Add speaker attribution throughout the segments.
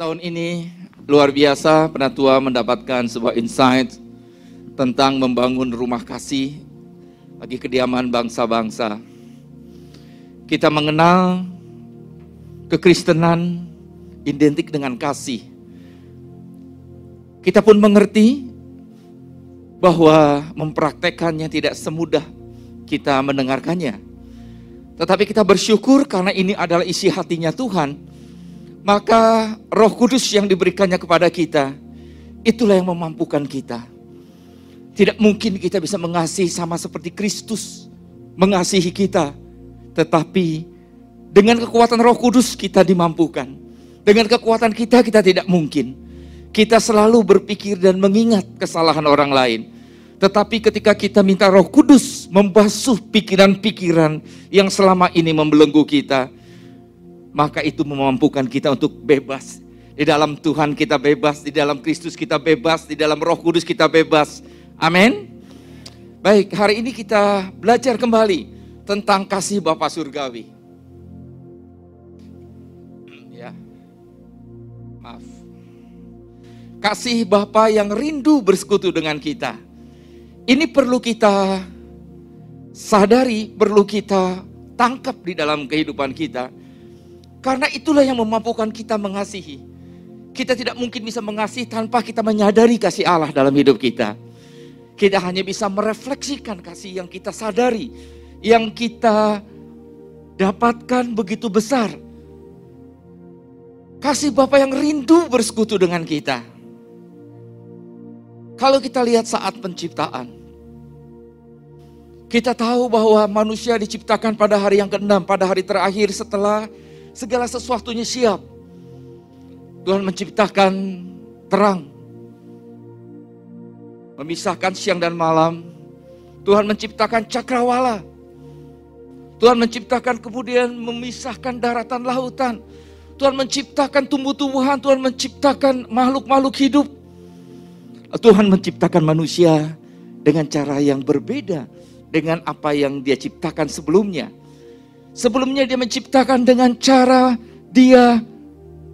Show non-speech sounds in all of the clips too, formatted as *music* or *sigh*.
Speaker 1: Tahun ini luar biasa penatua mendapatkan sebuah insight tentang membangun rumah kasih bagi kediaman bangsa-bangsa. Kita mengenal kekristenan identik dengan kasih. Kita pun mengerti bahwa mempraktekannya tidak semudah kita mendengarkannya. Tetapi kita bersyukur karena ini adalah isi hatinya Tuhan maka roh kudus yang diberikannya kepada kita, itulah yang memampukan kita. Tidak mungkin kita bisa mengasihi sama seperti Kristus mengasihi kita. Tetapi dengan kekuatan roh kudus kita dimampukan. Dengan kekuatan kita, kita tidak mungkin. Kita selalu berpikir dan mengingat kesalahan orang lain. Tetapi ketika kita minta roh kudus membasuh pikiran-pikiran yang selama ini membelenggu kita, maka itu memampukan kita untuk bebas. Di dalam Tuhan kita bebas, di dalam Kristus kita bebas, di dalam Roh Kudus kita bebas. Amin. Baik, hari ini kita belajar kembali tentang kasih Bapa Surgawi. Ya. Maaf. Kasih Bapa yang rindu bersekutu dengan kita. Ini perlu kita sadari, perlu kita tangkap di dalam kehidupan kita karena itulah yang memampukan kita mengasihi. Kita tidak mungkin bisa mengasihi tanpa kita menyadari kasih Allah dalam hidup kita. Kita hanya bisa merefleksikan kasih yang kita sadari, yang kita dapatkan begitu besar. Kasih Bapa yang rindu bersekutu dengan kita. Kalau kita lihat saat penciptaan, kita tahu bahwa manusia diciptakan pada hari yang keenam, pada hari terakhir setelah segala sesuatunya siap. Tuhan menciptakan terang, memisahkan siang dan malam. Tuhan menciptakan cakrawala. Tuhan menciptakan kemudian memisahkan daratan lautan. Tuhan menciptakan tumbuh-tumbuhan, Tuhan menciptakan makhluk-makhluk hidup. Tuhan menciptakan manusia dengan cara yang berbeda dengan apa yang dia ciptakan sebelumnya. Sebelumnya dia menciptakan dengan cara dia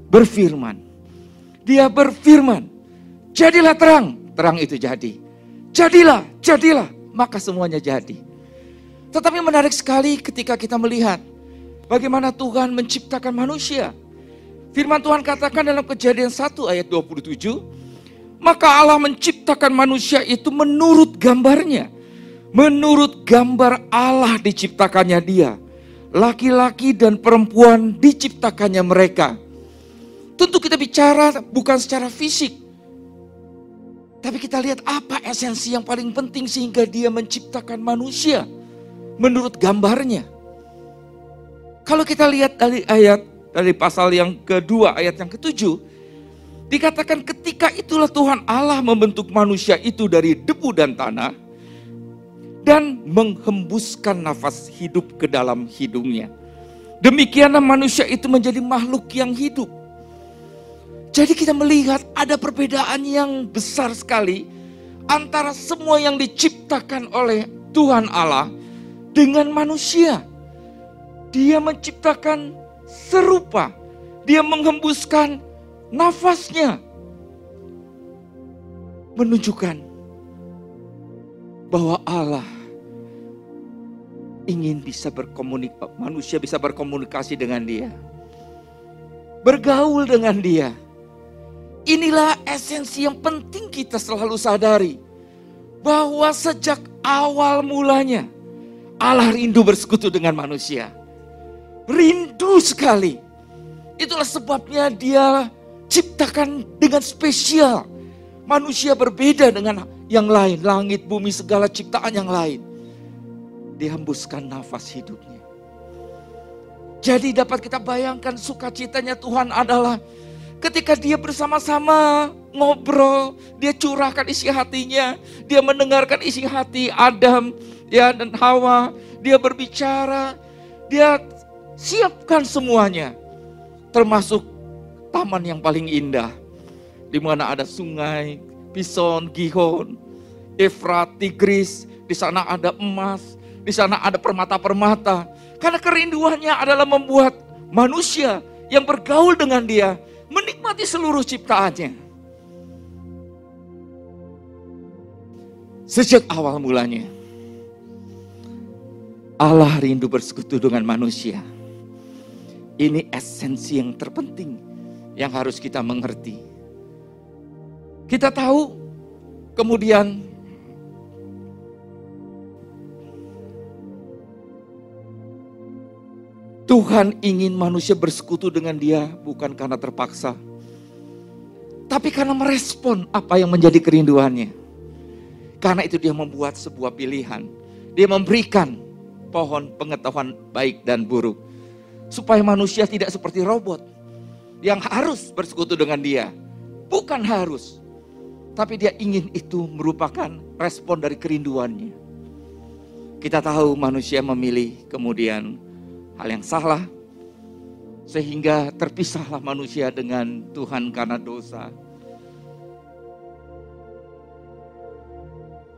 Speaker 1: berfirman. Dia berfirman, jadilah terang, terang itu jadi. Jadilah, jadilah, maka semuanya jadi. Tetapi menarik sekali ketika kita melihat bagaimana Tuhan menciptakan manusia. Firman Tuhan katakan dalam kejadian 1 ayat 27, maka Allah menciptakan manusia itu menurut gambarnya. Menurut gambar Allah diciptakannya dia laki-laki dan perempuan diciptakannya mereka. Tentu kita bicara bukan secara fisik. Tapi kita lihat apa esensi yang paling penting sehingga dia menciptakan manusia menurut gambarnya. Kalau kita lihat dari ayat dari pasal yang kedua ayat yang ketujuh dikatakan ketika itulah Tuhan Allah membentuk manusia itu dari debu dan tanah dan menghembuskan nafas hidup ke dalam hidungnya. Demikianlah manusia itu menjadi makhluk yang hidup. Jadi kita melihat ada perbedaan yang besar sekali antara semua yang diciptakan oleh Tuhan Allah dengan manusia. Dia menciptakan serupa, dia menghembuskan nafasnya. Menunjukkan bahwa Allah ingin bisa berkomunikasi, manusia bisa berkomunikasi dengan dia. Bergaul dengan dia. Inilah esensi yang penting kita selalu sadari. Bahwa sejak awal mulanya Allah rindu bersekutu dengan manusia. Rindu sekali. Itulah sebabnya dia ciptakan dengan spesial. Manusia berbeda dengan yang lain, langit, bumi, segala ciptaan yang lain dihembuskan nafas hidupnya. Jadi dapat kita bayangkan sukacitanya Tuhan adalah ketika dia bersama-sama ngobrol, dia curahkan isi hatinya, dia mendengarkan isi hati Adam ya dan Hawa, dia berbicara, dia siapkan semuanya. Termasuk taman yang paling indah di mana ada sungai, Pison, Gihon, Efrat, Tigris, di sana ada emas, di sana ada permata-permata. Karena kerinduannya adalah membuat manusia yang bergaul dengan dia menikmati seluruh ciptaannya. Sejak awal mulanya, Allah rindu bersekutu dengan manusia. Ini esensi yang terpenting yang harus kita mengerti. Kita tahu kemudian Tuhan ingin manusia bersekutu dengan dia bukan karena terpaksa. Tapi karena merespon apa yang menjadi kerinduannya. Karena itu dia membuat sebuah pilihan. Dia memberikan pohon pengetahuan baik dan buruk. Supaya manusia tidak seperti robot. Yang harus bersekutu dengan dia. Bukan harus. Tapi dia ingin itu merupakan respon dari kerinduannya. Kita tahu manusia memilih kemudian hal yang salah. Sehingga terpisahlah manusia dengan Tuhan karena dosa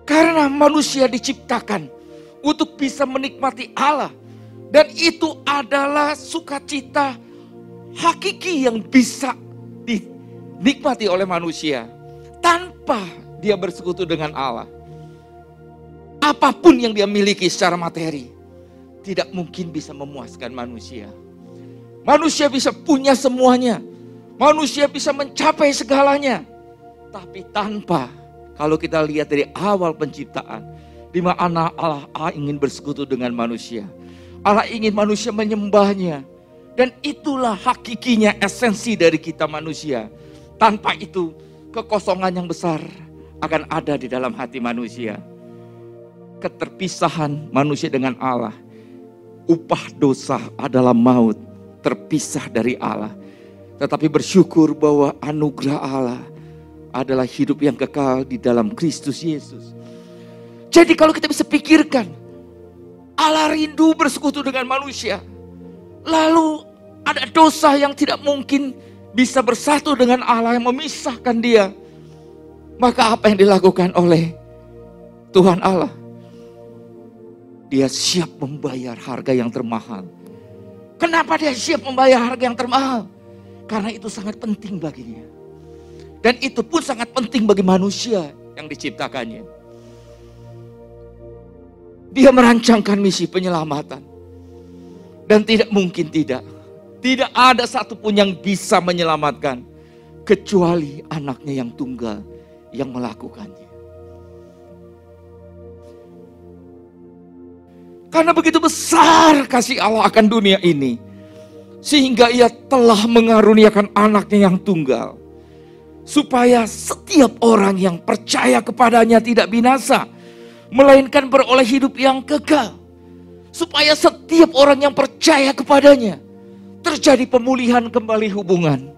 Speaker 1: Karena manusia diciptakan untuk bisa menikmati Allah. Dan itu adalah sukacita hakiki yang bisa dinikmati oleh manusia. Tanpa dia bersekutu dengan Allah. Apa pun yang dia miliki secara materi. Tidak mungkin bisa memuaskan manusia. Manusia bisa punya semuanya. Manusia bisa mencapai segalanya. Tapi tanpa kalau kita lihat dari awal penciptaan, di mana Allah, ingin bersekutu dengan manusia. Allah ingin manusia menyembahnya. Dan itulah hakikinya esensi dari kita manusia. Tanpa itu kekosongan yang besar akan ada di dalam hati manusia. Keterpisahan manusia dengan Allah. Upah dosa adalah maut, terpisah dari Allah. Tetapi bersyukur bahwa anugerah Allah adalah hidup yang kekal di dalam Kristus Yesus. Jadi kalau kita bisa pikirkan, Allah rindu bersekutu dengan manusia. Lalu ada dosa yang tidak mungkin bisa bersatu dengan Allah yang memisahkan dia. Maka apa yang dilakukan oleh Tuhan Allah? Dia siap membayar harga yang termahal. Kenapa dia siap membayar harga yang termahal? Karena itu sangat penting baginya. Dan itu pun sangat penting bagi manusia yang diciptakannya. Dia merancangkan misi penyelamatan. Dan tidak mungkin tidak. Tidak ada satupun yang bisa menyelamatkan. Kecuali anaknya yang tunggal yang melakukannya. Karena begitu besar kasih Allah akan dunia ini. Sehingga ia telah mengaruniakan anaknya yang tunggal supaya setiap orang yang percaya kepadanya tidak binasa, melainkan beroleh hidup yang kekal. Supaya setiap orang yang percaya kepadanya terjadi pemulihan kembali hubungan.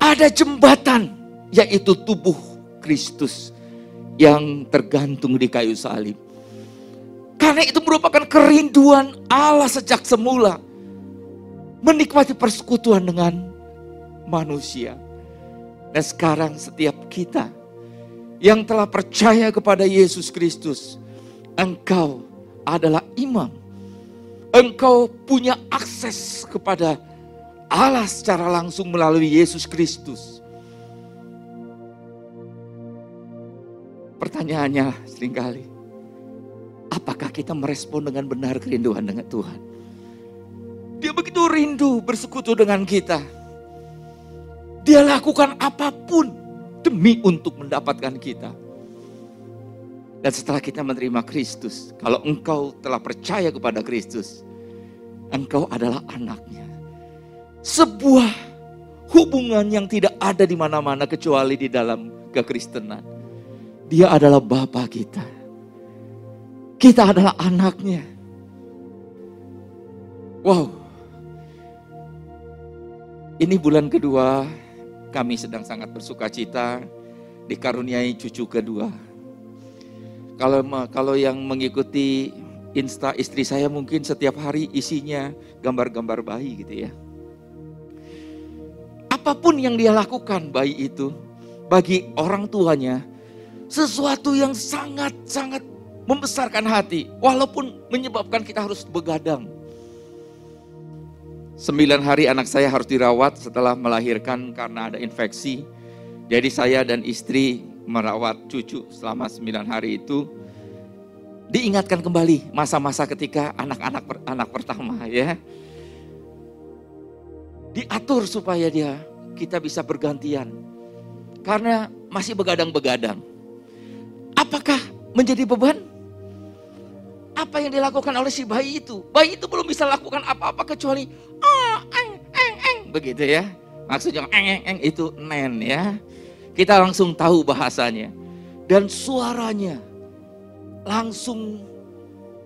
Speaker 1: Ada jembatan yaitu tubuh Kristus yang tergantung di kayu salib. Karena itu merupakan kerinduan Allah sejak semula menikmati persekutuan dengan manusia. Dan sekarang setiap kita yang telah percaya kepada Yesus Kristus, engkau adalah imam. Engkau punya akses kepada Allah secara langsung melalui Yesus Kristus. Pertanyaannya sering kali, apakah kita merespon dengan benar kerinduan dengan Tuhan? Dia begitu rindu bersekutu dengan kita. Dia lakukan apa pun demi untuk mendapatkan kita. Dan setelah kita menerima Kristus, kalau engkau telah percaya kepada Kristus, engkau adalah anaknya. Sebuah hubungan yang tidak ada di mana-mana kecuali di dalam kekristenan. Dia adalah Bapa kita. Kita adalah anaknya. Wow. Ini bulan kedua kami sedang sangat bersuka cita dikaruniai cucu kedua. Kalau kalau yang mengikuti Insta istri saya mungkin setiap hari isinya gambar-gambar bayi gitu ya. Apa pun yang dia lakukan bayi itu bagi orang tuanya sesuatu yang sangat-sangat membesarkan hati walaupun menyebabkan kita harus begadang. Sembilan hari anak saya harus dirawat setelah melahirkan karena ada infeksi. Jadi saya dan istri merawat cucu selama sembilan hari itu. Diingatkan kembali masa-masa ketika anak-anak anak pertama ya. Diatur supaya dia kita bisa bergantian. Karena masih begadang-begadang. Apakah menjadi beban? Apa yang dilakukan oleh si bayi itu? Bayi itu belum bisa lakukan apa-apa kecuali oh, eng, eng, eng. Begitu ya. Maksudnya eng, eng, eng itu nen ya. Kita langsung tahu bahasanya. Dan suaranya langsung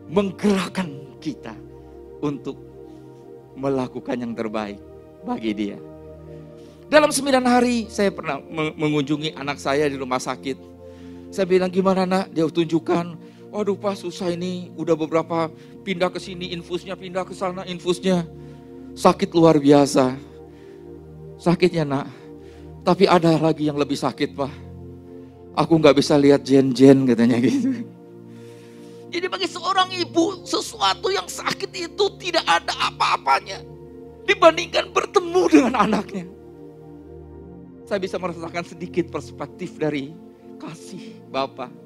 Speaker 1: menggerakkan kita untuk melakukan yang terbaik bagi dia. Dalam sembilan hari saya pernah mengunjungi anak saya di rumah sakit. Saya bilang gimana nak? Dia tunjukkan. Waduh pak susah ini. Udah beberapa pindah ke sini infusnya, pindah ke sana infusnya sakit luar biasa. Sakitnya nak. Tapi ada lagi yang lebih sakit pak. Aku nggak bisa lihat jen-jen katanya gitu. Jadi bagi seorang ibu sesuatu yang sakit itu tidak ada apa-apanya. Dibandingkan bertemu dengan anaknya. Saya bisa merasakan sedikit perspektif dari kasih Bapak.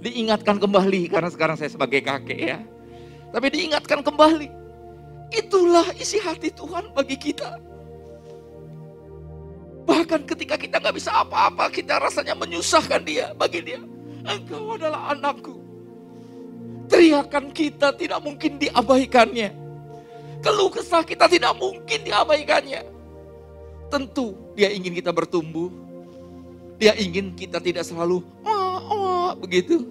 Speaker 1: Diingatkan kembali karena sekarang saya sebagai kakek ya. Tapi diingatkan kembali Itulah isi hati Tuhan bagi kita. Bahkan ketika kita nggak bisa apa-apa, kita rasanya menyusahkan dia bagi dia. Engkau adalah anakku. Teriakan kita tidak mungkin diabaikannya. Keluh kesah kita tidak mungkin diabaikannya. Tentu dia ingin kita bertumbuh. Dia ingin kita tidak selalu wah, begitu.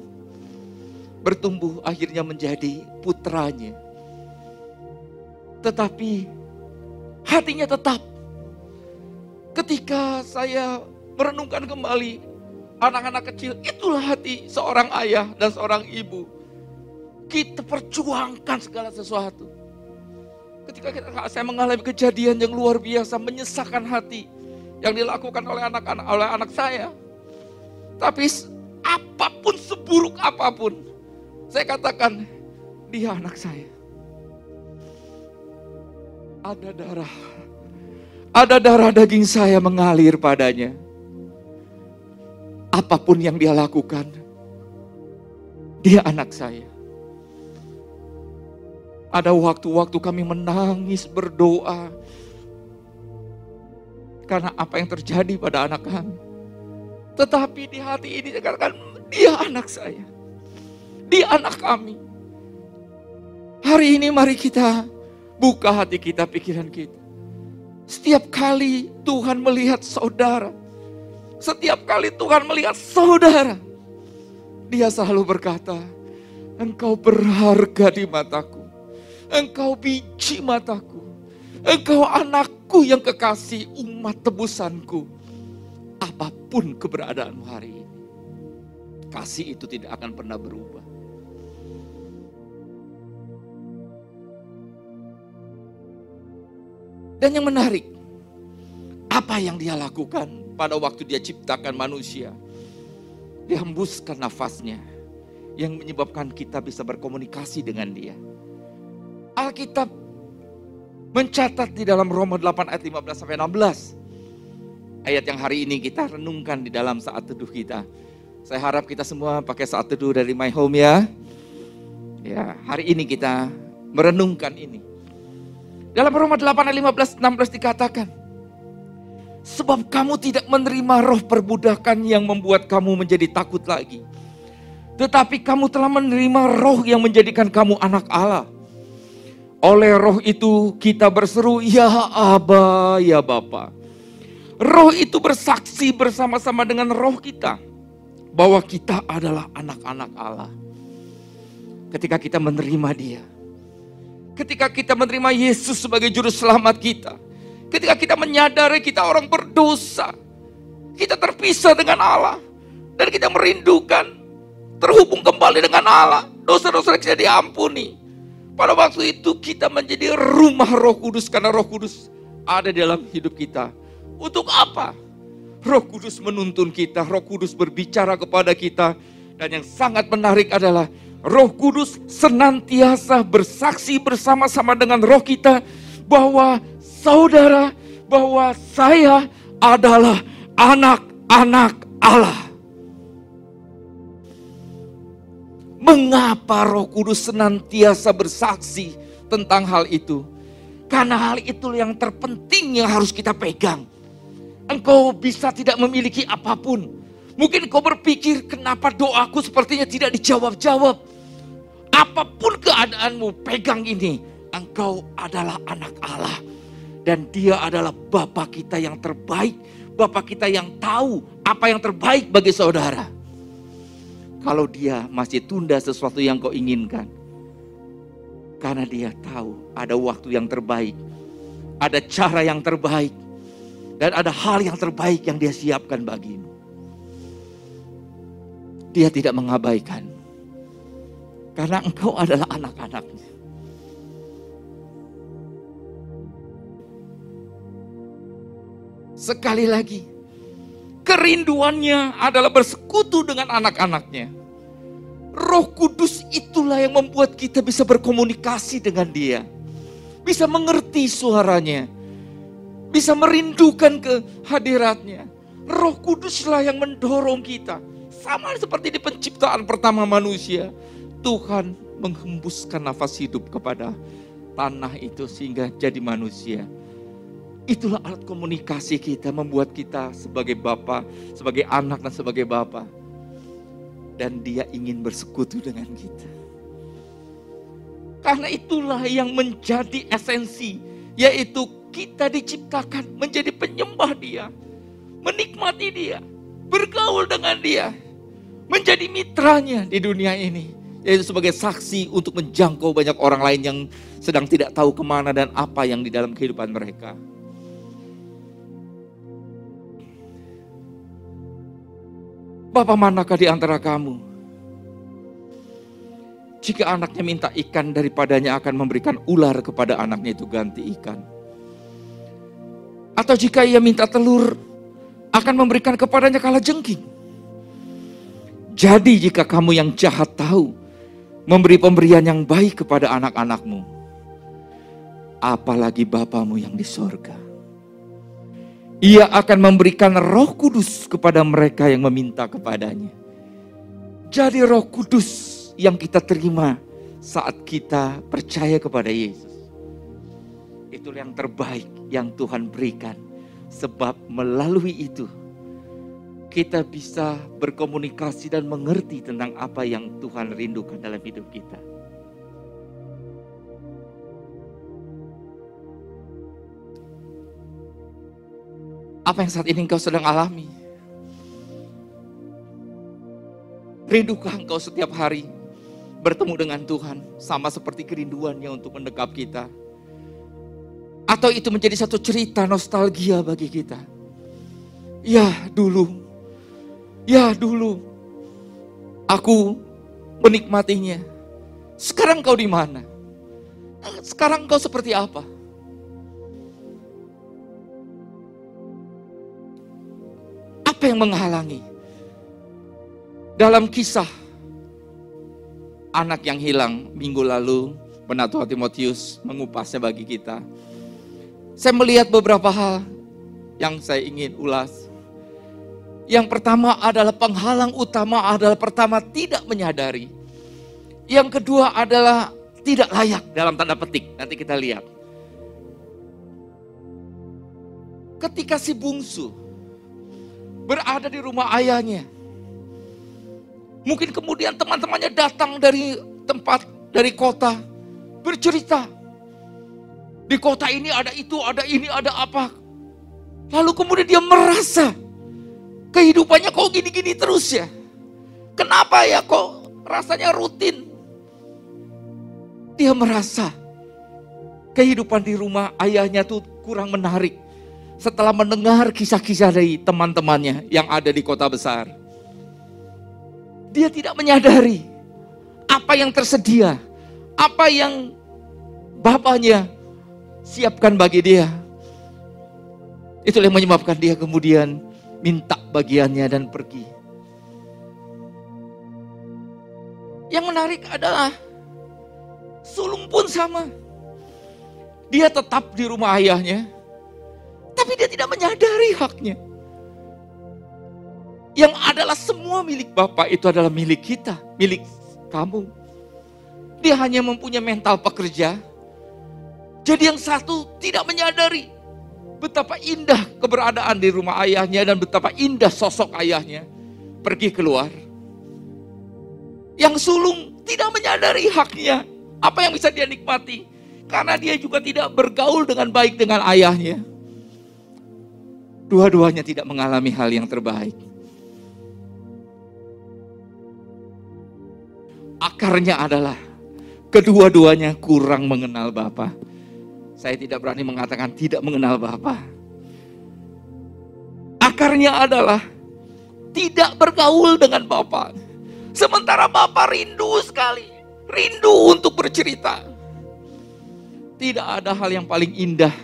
Speaker 1: Bertumbuh akhirnya menjadi putranya tetapi hatinya tetap. Ketika saya merenungkan kembali anak-anak kecil, itulah hati seorang ayah dan seorang ibu. Kita perjuangkan segala sesuatu. Ketika kita, saya mengalami kejadian yang luar biasa, menyesakkan hati yang dilakukan oleh anak-anak oleh anak saya. Tapi apa pun seburuk apa pun, saya katakan dia anak saya ada darah. Ada darah daging saya mengalir padanya. Apa pun yang dia lakukan, dia anak saya. Ada waktu-waktu kami menangis berdoa karena apa yang terjadi pada anak kami. Tetapi di hati ini dikatakan dia anak saya. Dia anak kami. Hari ini mari kita Buka hati kita, pikiran kita. Setiap kali Tuhan melihat saudara, setiap kali Tuhan melihat saudara, Dia selalu berkata, Engkau berharga di mataku, Engkau biji mataku, Engkau anakku yang kekasih umat tebusanku. Apa pun keberadaanmu hari ini, kasih itu tidak akan pernah berubah. Dan yang menarik, apa yang dia lakukan pada waktu dia ciptakan manusia? Dia hembuskan nafasnya yang menyebabkan kita bisa berkomunikasi dengan dia. Alkitab mencatat di dalam Roma 8 ayat 15 sampai 16. Ayat yang hari ini kita renungkan di dalam saat teduh kita. Saya harap kita semua pakai saat teduh dari My Home ya. Ya, hari ini kita merenungkan ini. Dalam Roma 8 ayat 15 16 dikatakan, sebab kamu tidak menerima roh perbudakan yang membuat kamu menjadi takut lagi. Tetapi kamu telah menerima roh yang menjadikan kamu anak Allah. Oleh roh itu kita berseru, ya Aba, ya Bapa. Roh itu bersaksi bersama-sama dengan roh kita bahwa kita adalah anak-anak Allah. Ketika kita menerima dia, Ketika kita menerima Yesus sebagai juru selamat kita. Ketika kita menyadari kita orang berdosa. Kita terpisah dengan Allah. Dan kita merindukan terhubung kembali dengan Allah. Dosa-dosa kita diampuni. Pada waktu itu kita menjadi rumah roh kudus. Karena roh kudus ada dalam hidup kita. Untuk apa? Roh Kudus menuntun kita, Roh Kudus berbicara kepada kita, dan yang sangat menarik adalah Roh Kudus senantiasa bersaksi bersama-sama dengan roh kita bahwa saudara, bahwa saya adalah anak-anak Allah. Mengapa Roh Kudus senantiasa bersaksi tentang hal itu? Karena hal itu yang terpenting yang harus kita pegang. Engkau bisa tidak memiliki apa pun. Mungkin kau berpikir kenapa doaku sepertinya tidak dijawab-jawab. Apa pun keadaanmu, pegang ini. Engkau adalah anak Allah. Dan dia adalah Bapa kita yang terbaik. Bapa kita yang tahu apa yang terbaik bagi saudara. Kalau dia masih tunda sesuatu yang kau inginkan, karena dia tahu ada waktu yang terbaik, ada cara yang terbaik, dan ada hal yang terbaik yang dia siapkan bagimu. Dia tidak mengabaikan. Karena engkau adalah anak-anaknya. Sekali lagi, kerinduannya adalah bersekutu dengan anak-anaknya. Roh Kudus itulah yang membuat kita bisa berkomunikasi dengan Dia, bisa mengerti suaranya, bisa merindukan kehadiratnya. Roh Kuduslah yang mendorong kita, sama seperti di penciptaan pertama manusia. Tuhan menghembuskan nafas hidup kepada tanah itu sehingga jadi manusia. Itulah alat komunikasi kita, membuat kita sebagai Bapak, sebagai anak dan sebagai Bapak dan dia ingin bersekutu dengan kita. Karena itulah yang menjadi esensi, yaitu kita diciptakan menjadi penyembah dia, menikmati dia, bergaul dengan dia, menjadi mitranya di dunia ini. Yaitu sebagai saksi untuk menjangkau banyak orang lain yang sedang tidak tahu ke mana dan apa yang di dalam kehidupan mereka. Bapak manakah di antara kamu? Jika anaknya minta ikan daripadanya akan memberikan ular kepada anaknya itu ganti ikan. Atau jika ia minta telur, akan memberikan kepadanya kala jengking. Jadi jika kamu yang jahat tahu memberi pemberian yang baik kepada anak-anakmu, apalagi Bapamu yang di sorga. Ia akan memberikan roh kudus kepada mereka yang meminta kepadanya. Jadi roh kudus yang kita terima saat kita percaya kepada Yesus. Itu yang terbaik yang Tuhan berikan. Sebab melalui itu kita bisa berkomunikasi dan mengerti tentang apa yang Tuhan rindukan dalam hidup kita. Apa yang saat ini engkau sedang alami? Rindukah engkau setiap hari bertemu dengan Tuhan sama seperti kerinduannya untuk mendekap kita? Atau itu menjadi satu cerita nostalgia bagi kita? Ya dulu, ya dulu, aku menikmatinya. Sekarang kau di mana? Sekarang kau seperti apa? Apa yang menghalangi? Dalam kisah anak yang hilang minggu lalu, Penatua Timotius mengupasnya bagi kita. Saya melihat beberapa hal yang saya ingin ulas. Yang pertama adalah penghalang utama adalah pertama tidak menyadari. Yang kedua adalah tidak layak dalam tanda petik. Nanti kita lihat. Ketika si bungsu berada di rumah ayahnya. Mungkin kemudian teman-temannya datang dari tempat, dari kota, bercerita. Di kota ini ada itu, ada ini, ada apa. Lalu kemudian dia merasa kehidupannya kok gini-gini terus ya. Kenapa ya kok rasanya rutin? Dia merasa kehidupan di rumah ayahnya tuh kurang menarik setelah mendengar kisah-kisah dari teman-temannya yang ada di kota besar. Dia tidak menyadari apa yang tersedia, apa yang bapaknya siapkan bagi dia. Itulah yang menyebabkan dia kemudian minta bagiannya dan pergi. Yang menarik adalah sulung pun sama. Dia tetap di rumah ayahnya, tapi dia tidak menyadari haknya. Yang adalah semua milik Bapak itu adalah milik kita, milik kamu. Dia hanya mempunyai mental pekerja. Jadi yang satu tidak menyadari betapa indah keberadaan di rumah ayahnya dan betapa indah sosok ayahnya pergi keluar. Yang sulung tidak menyadari haknya, apa yang bisa dia nikmati. Karena dia juga tidak bergaul dengan baik dengan ayahnya. Dua-duanya tidak mengalami hal yang terbaik. Akarnya adalah kedua-duanya kurang mengenal Bapa. Saya tidak berani mengatakan tidak mengenal Bapa. Akarnya adalah tidak bergaul dengan Bapak. Sementara Bapak rindu sekali, rindu untuk bercerita. Tidak ada hal yang paling indah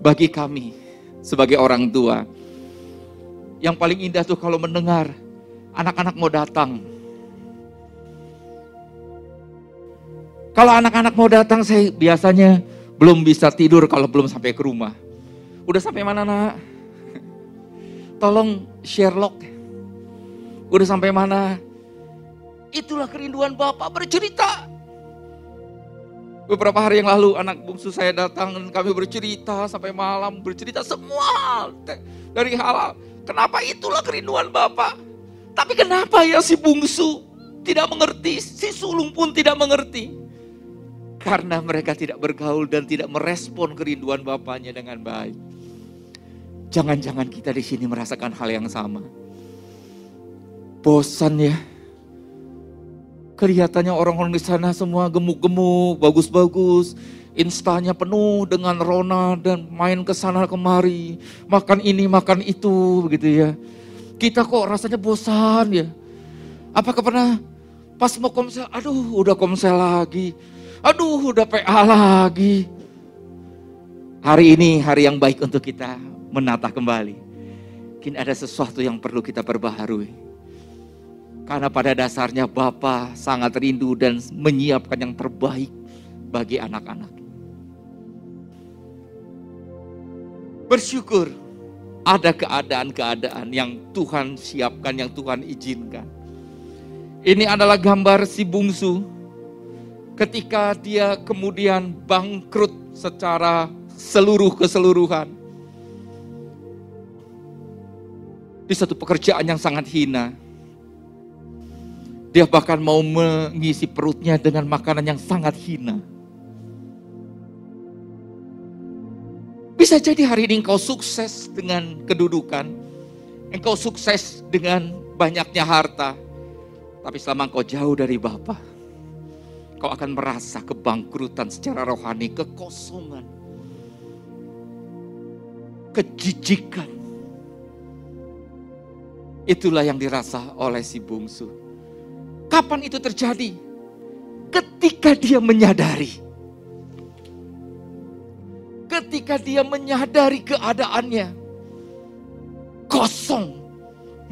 Speaker 1: bagi kami sebagai orang tua. Yang paling indah tuh kalau mendengar anak-anak mau datang. Kalau anak-anak mau datang saya biasanya belum bisa tidur kalau belum sampai ke rumah. Udah sampai mana nak? *laughs* Tolong Sherlock. Udah sampai mana? Itulah kerinduan Bapak bercerita. Beberapa hari yang lalu anak bungsu saya datang dan kami bercerita sampai malam bercerita semua dari hal kenapa itulah kerinduan Bapak. Tapi kenapa ya si bungsu tidak mengerti, si sulung pun tidak mengerti. Karena mereka tidak bergaul dan tidak merespon kerinduan Bapaknya dengan baik. Jangan-jangan kita di sini merasakan hal yang sama. Bosan ya, Kelihatannya orang-orang di sana semua gemuk-gemuk, bagus-bagus. Instanya penuh dengan rona dan main ke sana kemari. Makan ini, makan itu begitu ya. Kita kok rasanya bosan ya. Apakah pernah pas mau komsel, aduh udah komsel lagi. Aduh udah PA lagi. Hari ini hari yang baik untuk kita menata kembali. Mungkin ada sesuatu yang perlu kita perbaharui karena pada dasarnya Bapa sangat rindu dan menyiapkan yang terbaik bagi anak-anak. Bersyukur ada keadaan-keadaan yang Tuhan siapkan, yang Tuhan izinkan. Ini adalah gambar si bungsu ketika dia kemudian bangkrut secara seluruh keseluruhan. Di satu pekerjaan yang sangat hina, dia bahkan mau mengisi perutnya dengan makanan yang sangat hina. Bisa jadi hari ini engkau sukses dengan kedudukan, engkau sukses dengan banyaknya harta, tapi selama engkau jauh dari Bapa, kau akan merasa kebangkrutan secara rohani, kekosongan, kejijikan. Itulah yang dirasa oleh si bungsu. Kapan itu terjadi? Ketika dia menyadari. Ketika dia menyadari keadaannya. Kosong.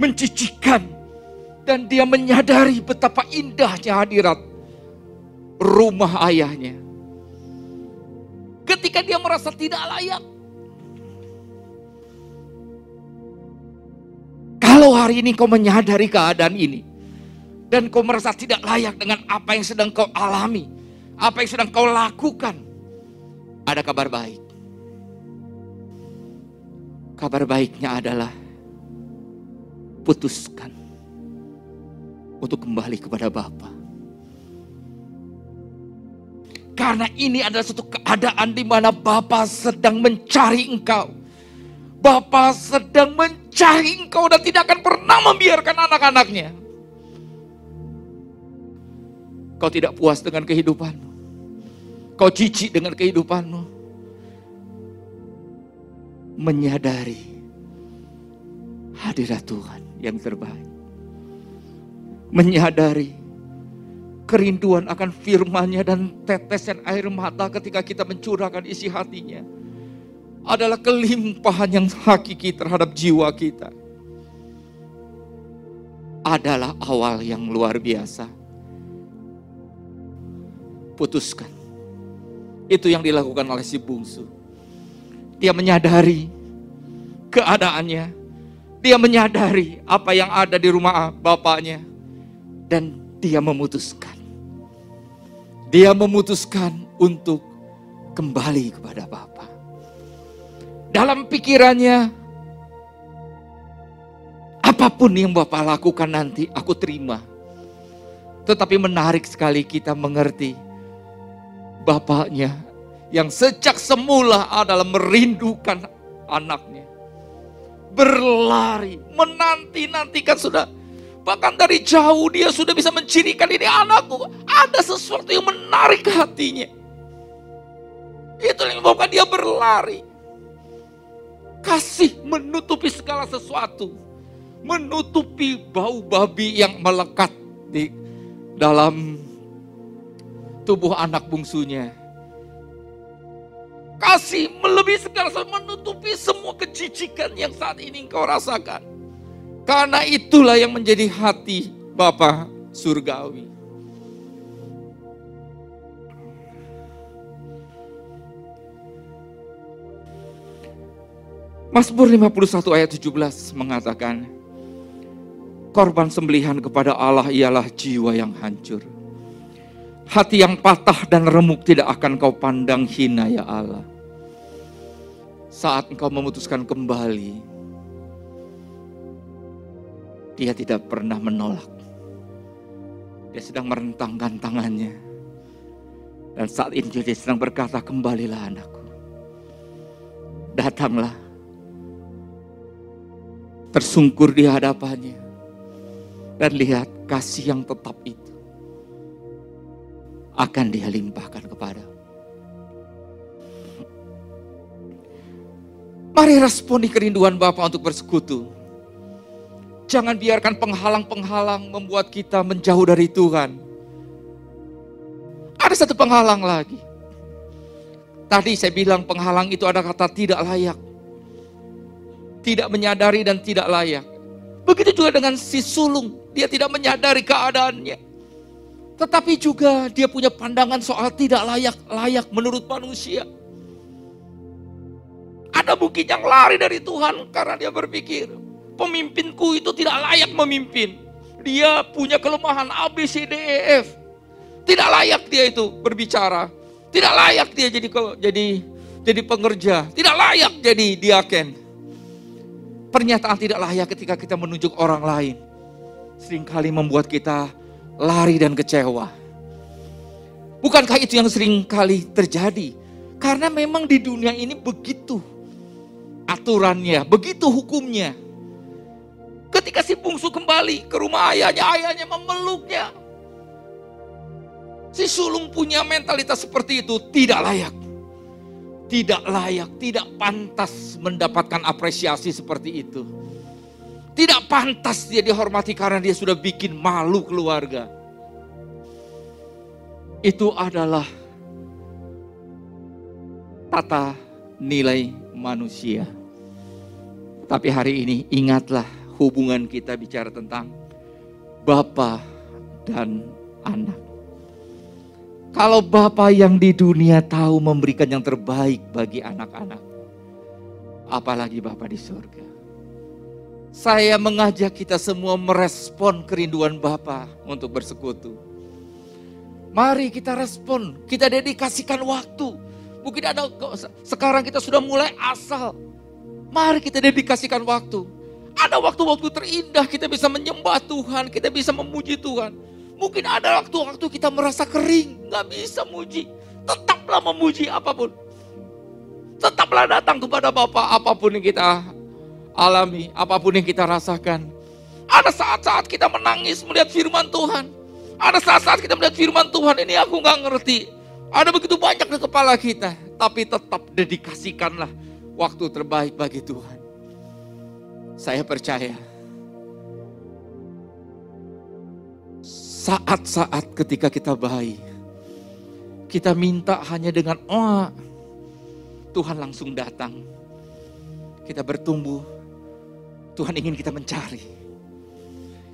Speaker 1: Mencicikan. Dan dia menyadari betapa indahnya hadirat rumah ayahnya. Ketika dia merasa tidak layak. Kalau hari ini kau menyadari keadaan ini, dan kau merasa tidak layak dengan apa yang sedang kau alami, apa yang sedang kau lakukan, ada kabar baik. Kabar baiknya adalah putuskan untuk kembali kepada Bapa. Karena ini adalah satu keadaan di mana Bapa sedang mencari engkau. Bapa sedang mencari engkau dan tidak akan pernah membiarkan anak-anaknya Kau tidak puas dengan kehidupanmu. Kau cici dengan kehidupanmu. Menyadari hadirat Tuhan yang terbaik. Menyadari kerinduan akan firman-Nya dan tetesan air mata ketika kita mencurahkan isi hatinya adalah kelimpahan yang hakiki terhadap jiwa kita. Adalah awal yang luar biasa putuskan Itu yang dilakukan oleh si bungsu. Dia menyadari keadaannya. Dia menyadari apa yang ada di rumah bapaknya. Dan dia memutuskan. Dia memutuskan untuk kembali kepada Bapa. Dalam pikirannya, apa pun yang Bapak lakukan nanti, aku terima. Tetapi menarik sekali kita mengerti Bapaknya yang sejak semula adalah merindukan anaknya. Berlari, menanti-nantikan sudah. Bahkan dari jauh dia sudah bisa mencirikan ini anakku. Ada sesuatu yang menarik hatinya. Itu yang menyebabkan dia berlari. Kasih menutupi segala sesuatu. Menutupi bau babi yang melekat di dalam tubuh anak bungsunya. Kasih melebihi segala sesuatu, menutupi semua kejijikan yang saat ini engkau rasakan. Karena itulah yang menjadi hati Bapa surgawi. Mazmur 51 ayat 17 mengatakan, Korban sembelihan kepada Allah ialah jiwa yang hancur. Hati yang patah dan remuk tidak akan kau pandang hina ya Allah. Saat engkau memutuskan kembali, dia tidak pernah menolak. Dia sedang merentangkan tangannya. Dan saat ini dia sedang berkata, kembalilah anakku. Datanglah tersungkur di hadapannya. Dan lihat kasih yang tetap itu akan dia limpahkan kepada. Mari responi kerinduan Bapak untuk bersekutu. Jangan biarkan penghalang-penghalang membuat kita menjauh dari Tuhan. Ada satu penghalang lagi. Tadi saya bilang penghalang itu ada kata tidak layak tidak menyadari dan tidak layak. Begitu juga dengan si sulung, dia tidak menyadari keadaannya. Tetapi juga dia punya pandangan soal tidak layak-layak menurut manusia. Ada mungkin yang lari dari Tuhan karena dia berpikir, pemimpinku itu tidak layak memimpin. Dia punya kelemahan A, B, C, D, E, F. Tidak layak dia itu berbicara. Tidak layak dia jadi jadi jadi pengerja. Tidak layak jadi diaken Pernyataan tidak layak ketika kita menunjuk orang lain. Seringkali membuat kita lari dan kecewa. Bukankah itu yang sering kali terjadi? Karena memang di dunia ini begitu aturannya, begitu hukumnya. Ketika si bungsu kembali ke rumah ayahnya, ayahnya memeluknya. Si sulung punya mentalitas seperti itu tidak layak tidak layak, tidak pantas mendapatkan apresiasi seperti itu. Tidak pantas dia dihormati karena dia sudah bikin malu keluarga. Itu adalah tata nilai manusia. Tapi hari ini ingatlah hubungan kita bicara tentang Bapa dan anak. Kalau Bapa yang di dunia tahu memberikan yang terbaik bagi anak-anak, apalagi Bapa di surga. Saya mengajak kita semua merespon kerinduan Bapa untuk bersekutu. Mari kita respon, kita dedikasikan waktu. Mungkin ada sekarang kita sudah mulai asal. Mari kita dedikasikan waktu. Ada waktu-waktu terindah kita bisa menyembah Tuhan, kita bisa memuji Tuhan. Mungkin ada waktu-waktu kita merasa kering, nggak bisa muji. Tetaplah memuji apa pun. Tetaplah datang kepada Bapak apa pun yang kita alami, apa pun yang kita rasakan. Ada saat-saat kita menangis melihat firman Tuhan. Ada saat-saat kita melihat firman Tuhan ini aku nggak ngerti. Ada begitu banyak di kepala kita. Tapi tetap dedikasikanlah waktu terbaik bagi Tuhan. Saya percaya saat-saat ketika kita bayi, kita minta hanya dengan oh, Tuhan langsung datang. Kita bertumbuh, Tuhan ingin kita mencari.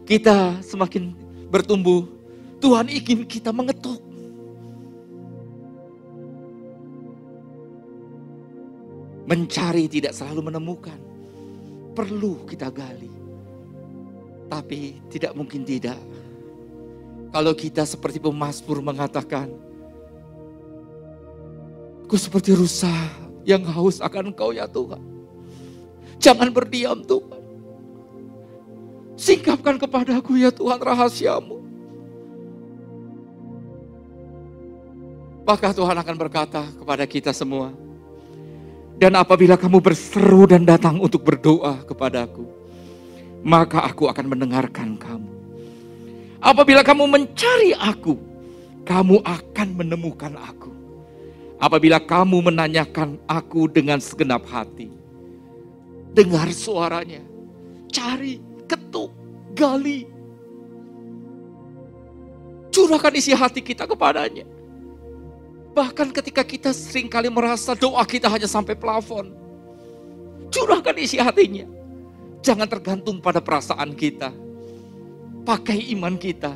Speaker 1: Kita semakin bertumbuh, Tuhan ingin kita mengetuk. Mencari tidak selalu menemukan. Perlu kita gali. Tapi tidak mungkin tidak. Kalau kita seperti pemazmur mengatakan, Aku seperti rusa yang haus akan engkau ya Tuhan. Jangan berdiam Tuhan. Singkapkan kepadaku ya Tuhan rahasiamu. Maka Tuhan akan berkata kepada kita semua. Dan apabila kamu berseru dan datang untuk berdoa kepadaku, maka aku akan mendengarkan kamu. Apabila kamu mencari aku, kamu akan menemukan aku. Apabila kamu menanyakan aku dengan segenap hati, dengar suaranya, cari, ketuk, gali. Curahkan isi hati kita kepadanya. Bahkan ketika kita sering kali merasa doa kita hanya sampai plafon. Curahkan isi hatinya. Jangan tergantung pada perasaan kita. Pakai iman kita.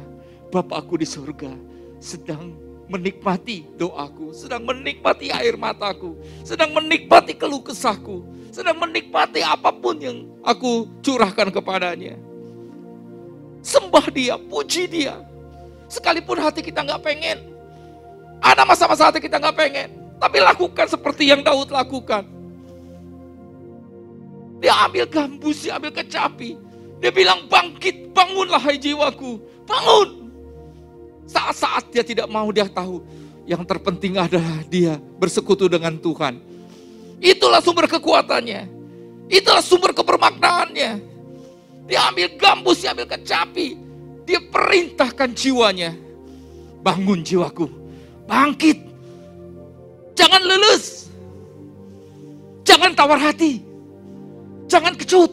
Speaker 1: Bapakku di surga sedang menikmati doaku, sedang menikmati air mataku, sedang menikmati keluh kesahku, sedang menikmati apa pun yang aku curahkan kepadanya. Sembah dia, puji dia. Sekalipun hati kita nggak pengen. Ada masa-masa hati kita nggak pengen. Tapi lakukan seperti yang Daud lakukan. Dia ambil gambus, dia ambil kecapi. Dia bilang bangkit, bangunlah hai jiwaku. Bangun, saat-saat dia tidak mau dia tahu. Yang terpenting adalah dia bersekutu dengan Tuhan. Itulah sumber kekuatannya. Itulah sumber kebermaknaannya. Dia ambil gambus, dia ambil kecapi. Dia perintahkan jiwanya. Bangun jiwaku. Bangkit. Jangan lulus. Jangan tawar hati. Jangan kecut.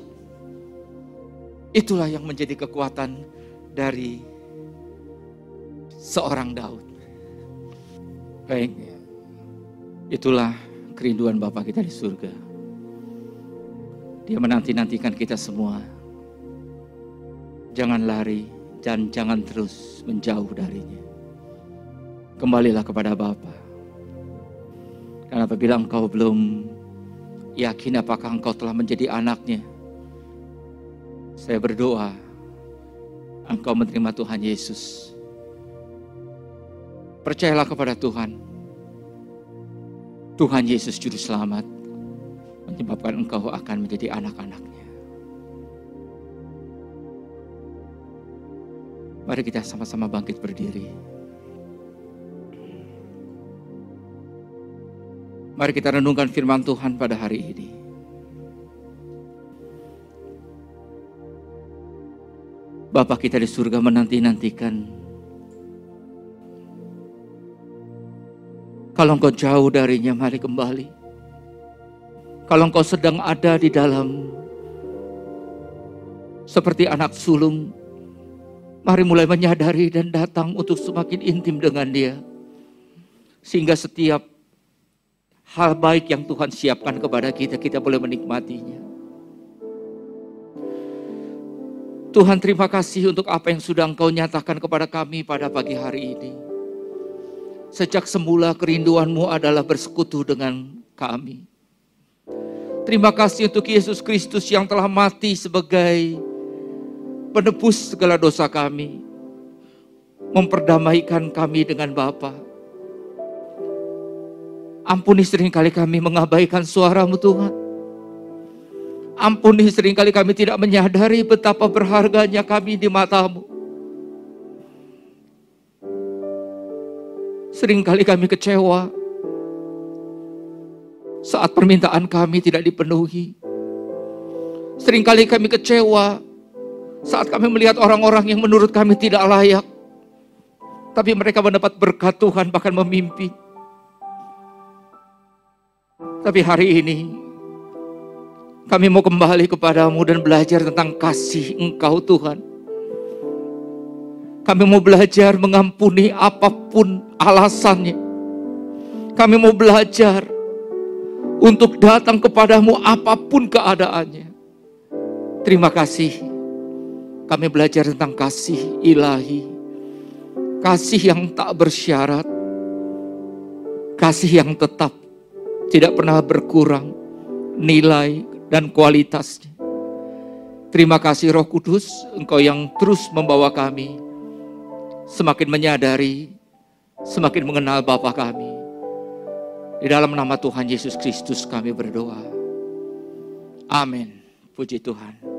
Speaker 1: Itulah yang menjadi kekuatan dari seorang Daud. Baik, itulah kerinduan Bapak kita di surga. Dia menanti-nantikan kita semua. Jangan lari dan jangan terus menjauh darinya. Kembalilah kepada Bapa. Karena apabila engkau belum yakin apakah engkau telah menjadi anaknya, saya berdoa engkau menerima Tuhan Yesus Percayalah kepada Tuhan. Tuhan Yesus Juru Selamat menyebabkan engkau akan menjadi anak-anaknya. Mari kita sama-sama bangkit berdiri. Mari kita renungkan firman Tuhan pada hari ini. Bapak kita di surga menanti-nantikan Kalau engkau jauh darinya, mari kembali. Kalau engkau sedang ada di dalam seperti anak sulung, mari mulai menyadari dan datang untuk semakin intim dengan dia. Sehingga setiap hal baik yang Tuhan siapkan kepada kita, kita boleh menikmatinya. Tuhan terima kasih untuk apa yang sudah Engkau nyatakan kepada kami pada pagi hari ini. Sejak semula kerinduanmu adalah bersekutu dengan kami. Terima kasih untuk Yesus Kristus yang telah mati sebagai penebus segala dosa kami. Memperdamaikan kami dengan Bapa. Ampuni sering kali kami mengabaikan suaramu Tuhan. Ampuni sering kali kami tidak menyadari betapa berharganya kami di matamu. Seringkali kami kecewa saat permintaan kami tidak dipenuhi. Seringkali kami kecewa saat kami melihat orang-orang yang menurut kami tidak layak. Tapi mereka mendapat berkat Tuhan bahkan memimpi. Tapi hari ini kami mau kembali kepadamu dan belajar tentang kasih Engkau Tuhan. Kami mau belajar mengampuni apa pun alasannya. Kami mau belajar untuk datang kepadamu apa pun keadaannya. Terima kasih. Kami belajar tentang kasih ilahi. Kasih yang tak bersyarat. Kasih yang tetap tidak pernah berkurang. nilai, dan kualitasnya. Terima kasih Roh Kudus, Engkau yang terus membawa kami semakin menyadari, semakin mengenal Bapa kami. Di dalam nama Tuhan Yesus Kristus kami berdoa. Amin. Puji Tuhan.